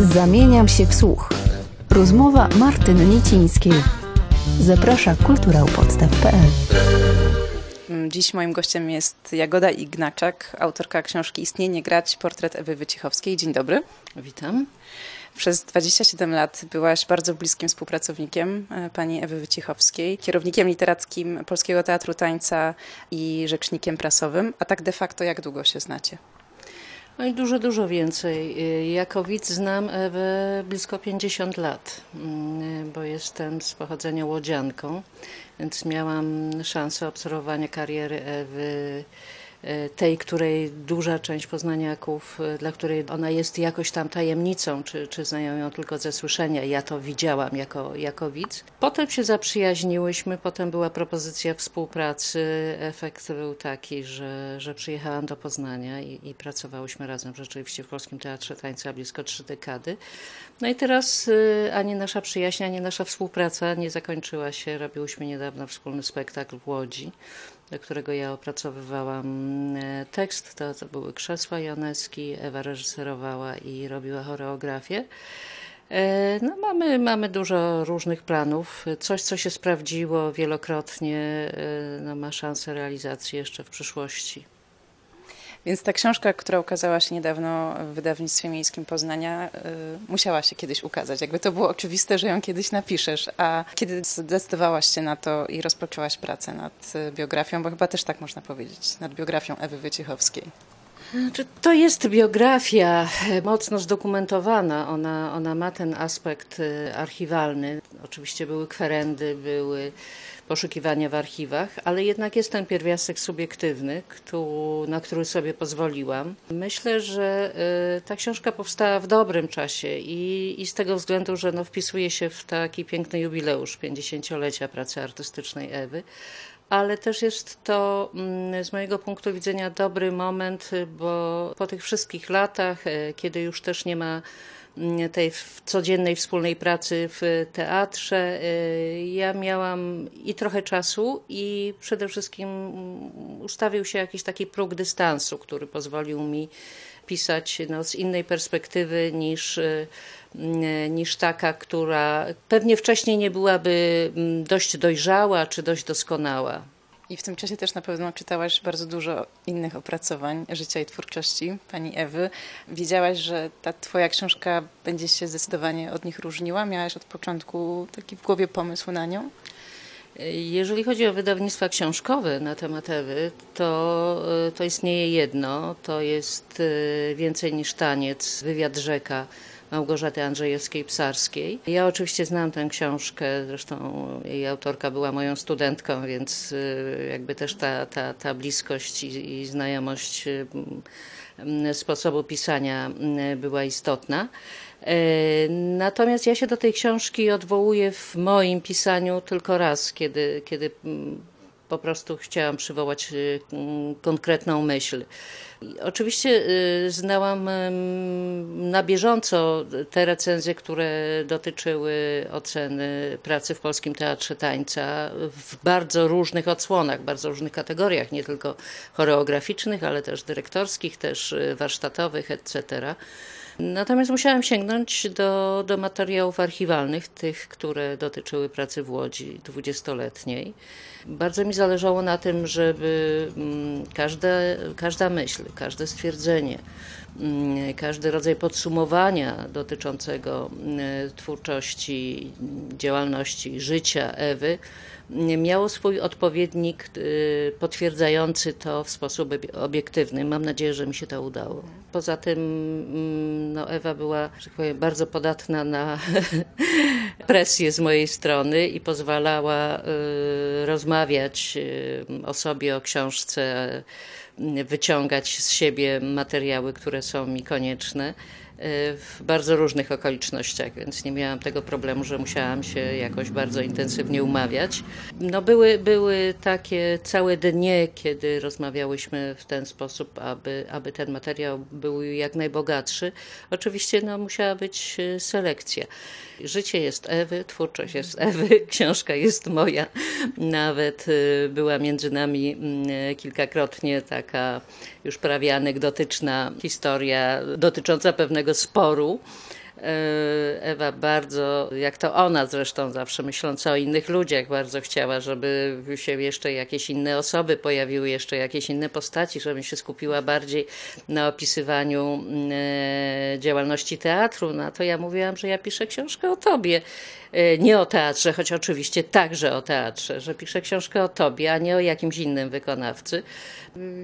Zamieniam się w słuch. Rozmowa Martyny Niecińskiej. Zaprasza kulturałpodstaw.pl Dziś moim gościem jest Jagoda Ignaczak, autorka książki Istnienie grać, portret Ewy Wycichowskiej. Dzień dobry. Witam. Przez 27 lat byłaś bardzo bliskim współpracownikiem e, pani Ewy Wycichowskiej, kierownikiem literackim Polskiego Teatru Tańca i rzecznikiem prasowym. A tak de facto jak długo się znacie? No i dużo, dużo więcej. Jako widz znam Ewę blisko 50 lat, mm, bo jestem z pochodzenia łodzianką, więc miałam szansę obserwowania kariery Ewy tej, której duża część poznaniaków, e, dla której ona jest jakoś tam tajemnicą, czy, czy znają ją tylko ze słyszenia. Ja to widziałam jako, jako widz. Potem się zaprzyjaźniłyśmy, potem była propozycja współpracy. Efekt był taki, że, że przyjechałam do Poznania i, i pracowałyśmy razem rzeczywiście w Polskim Teatrze Tańca blisko trzy dekady. No i teraz e, ani nasza przyjaźń, ani nasza współpraca nie zakończyła się. Robiłyśmy niedawno wspólny spektakl w Łodzi do którego ja opracowywałam e, tekst. To, to były krzesła Joneski, Ewa reżyserowała i robiła choreografię. E, no, mamy, mamy dużo różnych planów. Coś, co się sprawdziło wielokrotnie, e, no, ma szansę realizacji jeszcze w przyszłości. Więc ta książka, która ukazała się niedawno w wydawnictwie miejskim Poznania, y, musiała się kiedyś ukazać. Jakby to było oczywiste, że ją kiedyś napiszesz. A kiedy zdecydowałaś się na to i rozpoczęłaś pracę nad y, biografią, bo chyba też tak można powiedzieć, nad biografią Ewy Wyciechowskiej. Znaczy, to jest biografia e, mocno zdokumentowana. Ona, ona ma ten aspekt e, archiwalny. Oczywiście były kwerendy, były poszukiwania w archiwach, ale jednak jest ten pierwiastek subiektywny, na który sobie pozwoliłam. Myślę, że e, ta książka powstała w dobrym czasie i, i z tego względu, że no, wpisuje się w taki piękny jubileusz 50-lecia pracy artystycznej Ewy ale też jest to mm, z mojego punktu widzenia dobry moment, bo po tych wszystkich latach, e, kiedy już też nie ma tej codziennej wspólnej pracy w teatrze, e, ja miałam i trochę czasu, i przede wszystkim mm, ustawił się jakiś taki próg dystansu, który pozwolił mi pisać no, z innej perspektywy niż, e, niż taka, która pewnie wcześniej nie byłaby dość dojrzała czy dość doskonała. I w tym czasie też na pewno czytałaś bardzo dużo innych opracowań życia i twórczości pani Ewy. Wiedziałaś, że ta twoja książka będzie się zdecydowanie od nich różniła? Miałaś od początku taki w głowie pomysł na nią? Jeżeli chodzi o wydawnictwa książkowe na temat Ewy, to, e, to istnieje jedno, to jest e, więcej niż taniec, wywiad rzeka Małgorzaty Andrzejewskiej-Psarskiej. Ja oczywiście znam tę książkę, zresztą jej autorka była moją studentką, więc e, jakby też ta, ta, ta bliskość i, i znajomość sposobu pisania była istotna. Natomiast ja się do tej książki odwołuję w moim pisaniu tylko raz, kiedy, kiedy mm, po prostu chciałam przywołać y, konkretną myśl. Oczywiście y, znałam na bieżąco te recenzje, które dotyczyły oceny pracy w Polskim Teatrze Tańca w bardzo różnych odsłonach, bardzo różnych kategoriach, nie tylko choreograficznych, ale też dyrektorskich, też y, warsztatowych, etc. Natomiast musiałam sięgnąć do, do materiałów archiwalnych, tych, które dotyczyły pracy w Łodzi dwudziestoletniej. Bardzo mi zależało na tym, żeby mm, każda, myśl, każde stwierdzenie, każdy rodzaj podsumowania dotyczącego mm, twórczości, działalności, życia Ewy miało swój odpowiednik y, potwierdzający to w sposób obiektywny. Mam nadzieję, że mi się to udało. Poza tym no, Ewa była, że tak powiem, bardzo podatna na presję z mojej strony i pozwalała y, rozmawiać y, o sobie, o książce, wyciągać z siebie materiały, które są mi konieczne w bardzo różnych okolicznościach, więc nie miałam tego problemu, że musiałam się jakoś bardzo intensywnie umawiać. No były, były takie całe dnie, kiedy rozmawiałyśmy w ten sposób, aby, aby ten materiał był jak najbogatszy. Oczywiście no, musiała być e, selekcja. Życie jest Ewy, twórczość jest Ewy, książka jest moja. Nawet e, była między nami mm, kilkakrotnie taka już prawie anegdotyczna historia dotycząca pewnego sporu Ewa bardzo, jak to ona zresztą zawsze myśląca o innych ludziach, bardzo chciała, żeby się jeszcze jakieś inne osoby pojawiły, jeszcze jakieś inne postaci, żebym się skupiła bardziej na opisywaniu e, działalności teatru. No to ja mówiłam, że ja piszę książkę o tobie. E, nie o teatrze, choć oczywiście także o teatrze, że piszę książkę o tobie, a nie o jakimś innym wykonawcy.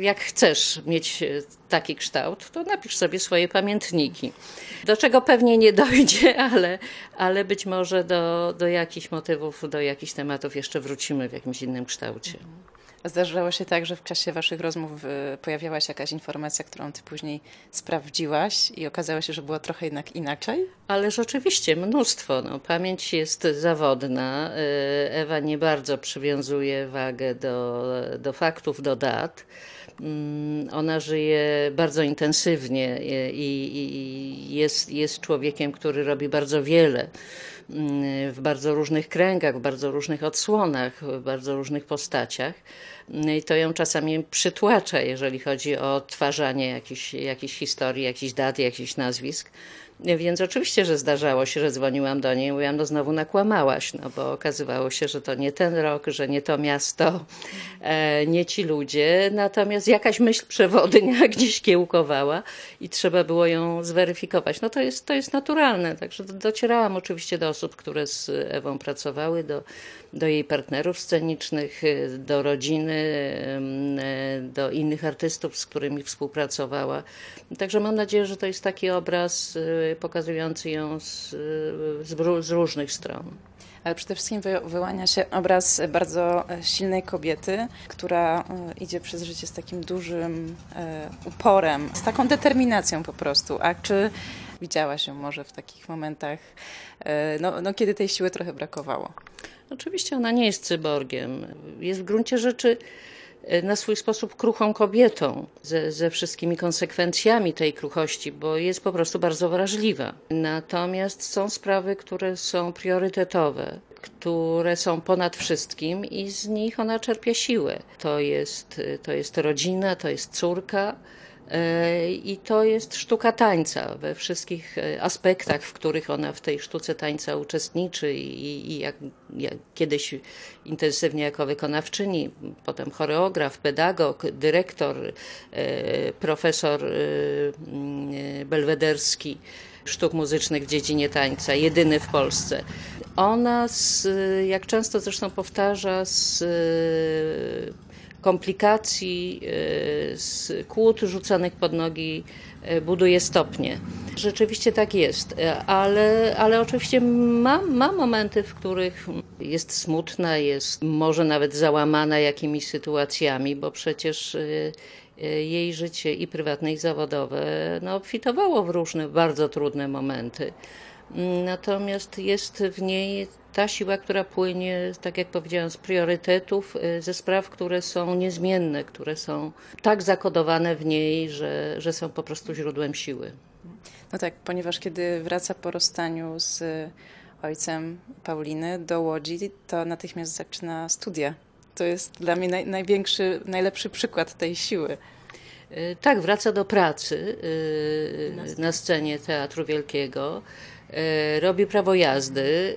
Jak chcesz mieć taki kształt, to napisz sobie swoje pamiętniki. Do czego pewnie nie dojdzie, ale, ale być może do, do jakichś motywów, do jakichś tematów jeszcze wrócimy w jakimś innym kształcie. Zdarzało się tak, że w czasie waszych rozmów y, pojawiała się jakaś informacja, którą ty później sprawdziłaś i okazało się, że było trochę jednak inaczej? Ależ oczywiście, mnóstwo. No, pamięć jest zawodna. Y, Ewa nie bardzo przywiązuje wagę do, do faktów, do dat. Mm, ona żyje bardzo intensywnie i, i jest, jest człowiekiem, który robi bardzo wiele w bardzo różnych kręgach, w bardzo różnych odsłonach, w bardzo różnych postaciach. Mm, I to ją czasami przytłacza, jeżeli chodzi o odtwarzanie jakichś, jakichś historii, jakichś dat, jakichś nazwisk. Więc oczywiście, że zdarzało się, że dzwoniłam do niej i mówiłam, no znowu nakłamałaś, no bo okazywało się, że to nie ten rok, że nie to miasto, e, nie ci ludzie, natomiast jakaś myśl przewodnia gdzieś kiełkowała i trzeba było ją zweryfikować. No to jest, to jest naturalne, także docierałam oczywiście do osób, które z Ewą pracowały, do, do jej partnerów scenicznych, do rodziny, e, do innych artystów, z którymi współpracowała. Także mam nadzieję, że to jest taki obraz e, pokazujący ją z, z, różnych stron. Ale przede wszystkim wy, wyłania się obraz bardzo silnej kobiety, która e, idzie przez życie z takim dużym e, uporem, z taką determinacją po prostu. A czy widziałaś ją może w takich momentach, e, no, no, kiedy tej siły trochę brakowało? Oczywiście ona nie jest cyborgiem. Jest w gruncie rzeczy E, na swój sposób kruchą kobietą, ze, ze wszystkimi konsekwencjami tej kruchości, bo jest po prostu bardzo wrażliwa. Natomiast są sprawy, które są priorytetowe, które są ponad wszystkim i z nich ona czerpie siłę. To jest, to jest rodzina, to jest córka, E, I to jest sztuka tańca we wszystkich e, aspektach, w których ona w tej sztuce tańca uczestniczy i, i jak, jak kiedyś intensywnie jako wykonawczyni, potem choreograf, pedagog, dyrektor, e, profesor belwederski sztuk muzycznych w dziedzinie tańca, jedyny w Polsce. Ona, z, jak często zresztą powtarza, z komplikacji, e, z kłód rzucanych pod nogi e, buduje stopnie. Rzeczywiście tak jest, e, ale, ale oczywiście ma, ma momenty, w których jest smutna, jest może nawet załamana jakimiś sytuacjami, bo przecież jej życie i prywatne, i zawodowe no, obfitowało w różne bardzo trudne momenty. Natomiast jest w niej ta siła, która płynie, tak jak powiedziałam, z priorytetów, y, ze spraw, które są niezmienne, które są tak zakodowane w niej, że, że są po prostu źródłem siły. No tak, ponieważ kiedy wraca po rozstaniu z ojcem Pauliny do Łodzi, to natychmiast zaczyna studia. To jest dla mnie naj, największy, najlepszy przykład tej siły. Y, tak, wraca do pracy y, na scenie Teatru Wielkiego. E, robi prawo jazdy,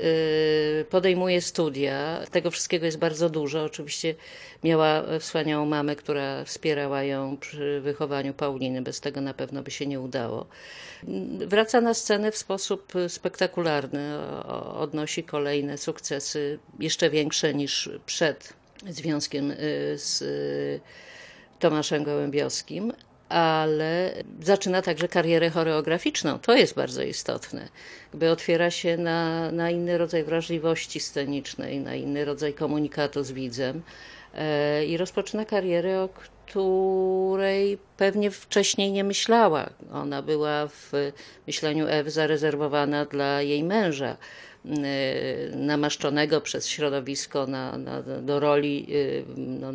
e, podejmuje studia. Tego wszystkiego jest bardzo dużo. Oczywiście miała wspaniałą mamę, która wspierała ją przy wychowaniu Pauliny. Bez tego na pewno by się nie udało. Wraca na scenę w sposób spektakularny. Odnosi kolejne sukcesy, jeszcze większe niż przed związkiem e, z Tomaszem Gołębiowskim, ale zaczyna także karierę choreograficzną. To jest bardzo istotne. Jakby otwiera się na, na inny rodzaj wrażliwości scenicznej, na inny rodzaj komunikatu z widzem e, i rozpoczyna karierę, o której pewnie wcześniej nie myślała. Ona była w myśleniu Ewy zarezerwowana dla jej męża namaszczonego przez środowisko na, na, do roli e, no,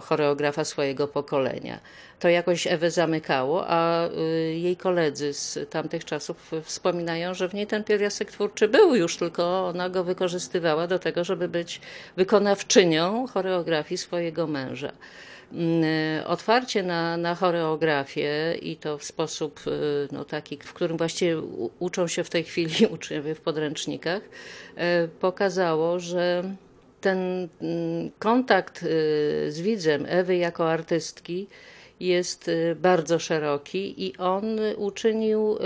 choreografa swojego pokolenia. To jakoś Ewę zamykało, a jej koledzy z tamtych czasów wspominają, że w niej ten pierwiastek twórczy był już, tylko ona go wykorzystywała do tego, żeby być wykonawczynią choreografii swojego męża. Mm, otwarcie na, na choreografię i to w sposób y, no, taki, w którym właściwie uczą się w tej chwili uczniowie w podręcznikach, y, pokazało, że ten mm, kontakt y, z widzem Ewy jako artystki jest y, bardzo szeroki i on uczynił, y,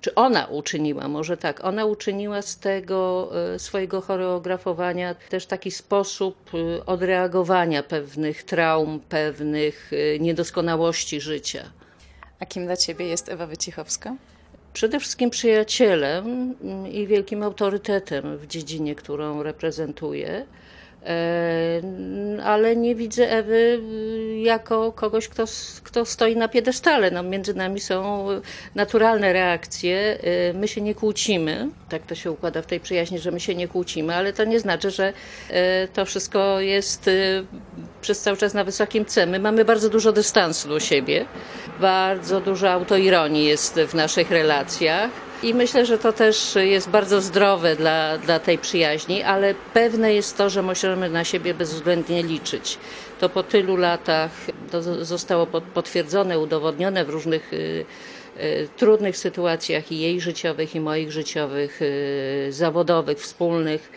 czy ona uczyniła, może tak, ona uczyniła z tego y, swojego choreografowania też taki sposób odreagowania pewnych traum, pewnych niedoskonałości życia. A kim dla ciebie jest Ewa Wycichowska? Przede wszystkim przyjacielem mm, i wielkim autorytetem w dziedzinie, którą reprezentuje. Ale nie widzę Ewy y, jako kogoś, kto, kto stoi na piedestale. No, między nami są naturalne reakcje. Y, my się nie kłócimy. Tak to się układa w tej przyjaźni, że my się nie kłócimy, ale to nie znaczy, że y, to wszystko jest przez cały czas na wysokim C. My mamy bardzo dużo dystansu do siebie. Bardzo dużo autoironii jest w naszych relacjach i myślę, że to też jest bardzo zdrowe dla, dla tej przyjaźni, ale pewne jest to, że możemy na siebie bezwzględnie liczyć. To po tylu latach zostało potwierdzone, udowodnione w różnych y, y, trudnych sytuacjach i jej życiowych, i moich życiowych, y, zawodowych, wspólnych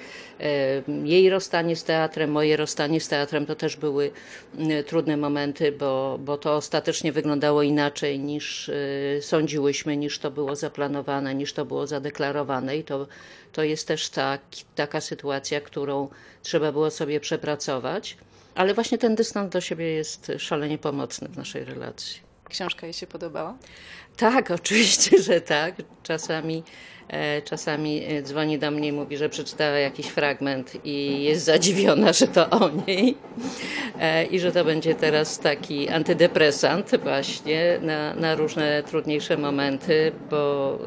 jej rozstanie z teatrem, moje rozstanie z teatrem to też były mm, trudne momenty, bo, bo to ostatecznie wyglądało inaczej niż y, sądziłyśmy, niż to było zaplanowane, niż to było zadeklarowane i to, to jest też tak, taka sytuacja, którą trzeba było sobie przepracować. Ale właśnie ten dystans do siebie jest szalenie pomocny w naszej relacji. Książka jej się podobała? Tak, oczywiście, że tak. Czasami, e, czasami e, dzwoni do mnie i mówi, że przeczytała jakiś fragment i jest zadziwiona, że to o niej e, i że to będzie teraz taki antydepresant właśnie na, na różne trudniejsze momenty, bo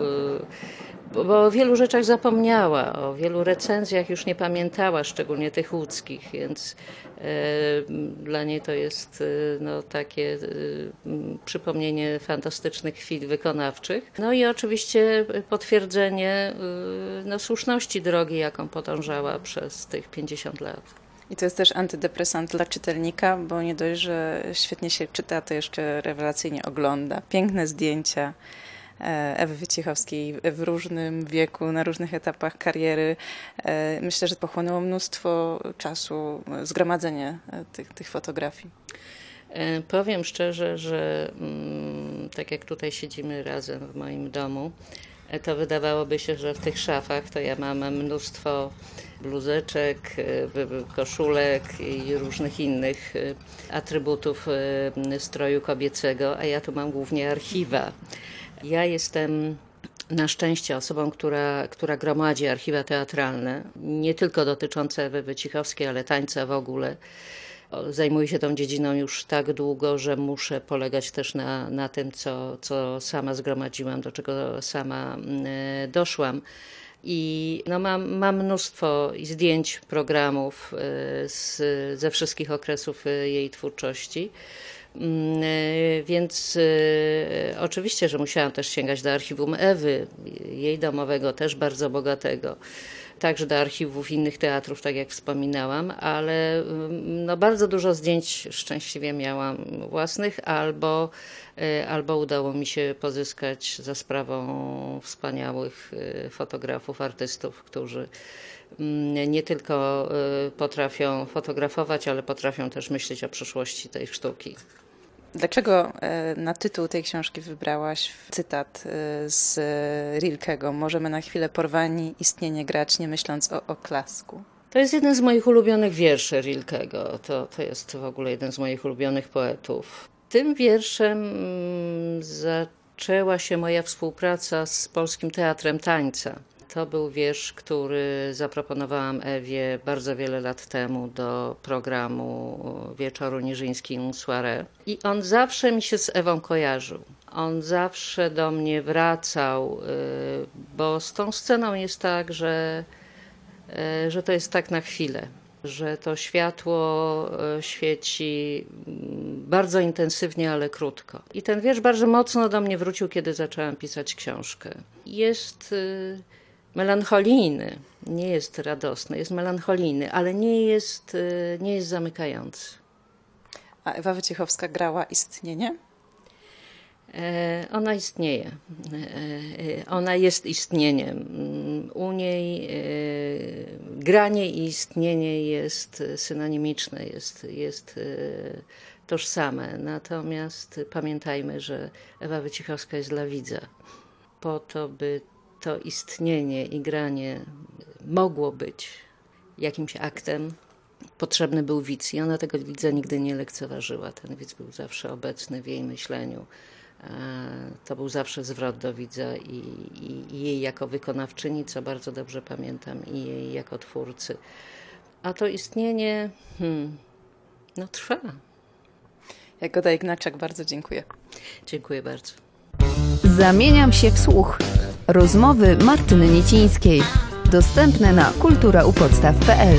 bo o wielu rzeczach zapomniała, o wielu recenzjach już nie pamiętała, szczególnie tych łódzkich, więc e, dla niej to jest e, no, takie e, przypomnienie fantastycznych chwil wykonawczych. No i oczywiście potwierdzenie no, słuszności drogi, jaką podążała przez tych 50 lat. I to jest też antydepresant dla czytelnika, bo nie dość, że świetnie się czyta, to jeszcze rewelacyjnie ogląda. Piękne zdjęcia Ewy Wyciechowskiej w różnym wieku, na różnych etapach kariery. E, myślę, że pochłonęło mnóstwo czasu zgromadzenie e, tych, tych fotografii. Powiem szczerze, że mm, tak jak tutaj siedzimy razem w moim domu, to wydawałoby się, że w tych szafach to ja mam mnóstwo bluzeczek, koszulek i różnych innych atrybutów stroju kobiecego, a ja tu mam głównie archiwa. Ja jestem na szczęście osobą, która, która gromadzi archiwa teatralne, nie tylko dotyczące Ewy Wycichowskiej, ale tańca w ogóle. Zajmuję się tą dziedziną już tak długo, że muszę polegać też na, na tym, co, co sama zgromadziłam, do czego sama mm, e, doszłam. I no mam, mam mnóstwo zdjęć, programów e, z, ze wszystkich okresów e, jej twórczości. Mm, e, więc e, oczywiście, że musiałam też sięgać do archiwum Ewy, jej domowego, też bardzo bogatego. Także do archiwów innych teatrów, tak jak wspominałam, ale mm, no bardzo dużo zdjęć szczęśliwie miałam własnych, albo, e, albo udało mi się pozyskać za sprawą wspaniałych fotografów, artystów, którzy nie tylko potrafią fotografować, ale potrafią też myśleć o przyszłości tej sztuki. Dlaczego e, na tytuł tej książki wybrałaś cytat e, z Rilkego? Możemy na chwilę porwani istnienie grać, nie myśląc o oklasku. To jest jeden z moich ulubionych wierszy Rilkego. To, to jest w ogóle jeden z moich ulubionych poetów. Tym wierszem mm, zaczęła się moja współpraca z Polskim Teatrem Tańca. To był wiersz, który zaproponowałam Ewie bardzo wiele lat temu do programu Wieczoru Niżyński Soirée. I on zawsze mi się z Ewą kojarzył. On zawsze do mnie wracał, y, bo z tą sceną jest tak, że, y, że to jest tak na chwilę. że to światło e, świeci mm, bardzo intensywnie, ale krótko. I ten wiersz bardzo mocno do mnie wrócił, kiedy zaczęłam pisać książkę. Jest y, melancholijny, nie jest radosny, jest melancholijny, ale nie jest, y, nie jest zamykający. A Ewa Wyciechowska grała istnienie? E, Ona istnieje. E, e, Ona jest istnieniem. U niej granie i istnienie jest synonimiczne, jest, jest tożsame. Natomiast pamiętajmy, że Ewa Wycichowska jest dla widza. Po to, by to istnienie i granie mogło być jakimś aktem, potrzebny był widz i ona tego widza nigdy nie lekceważyła. Ten widz był zawsze obecny w jej myśleniu. E, To był zawsze zwrot do widza i, i, i jej jako wykonawczyni, co bardzo dobrze pamiętam, i jej jako twórcy. A to istnienie hmm, no trwa. Jagoda Ignaczak, bardzo dziękuję. Dziękuję bardzo. Zamieniam się w słuch. Rozmowy Martyny Niecińskiej. Dostępne na kulturaupodstaw.pl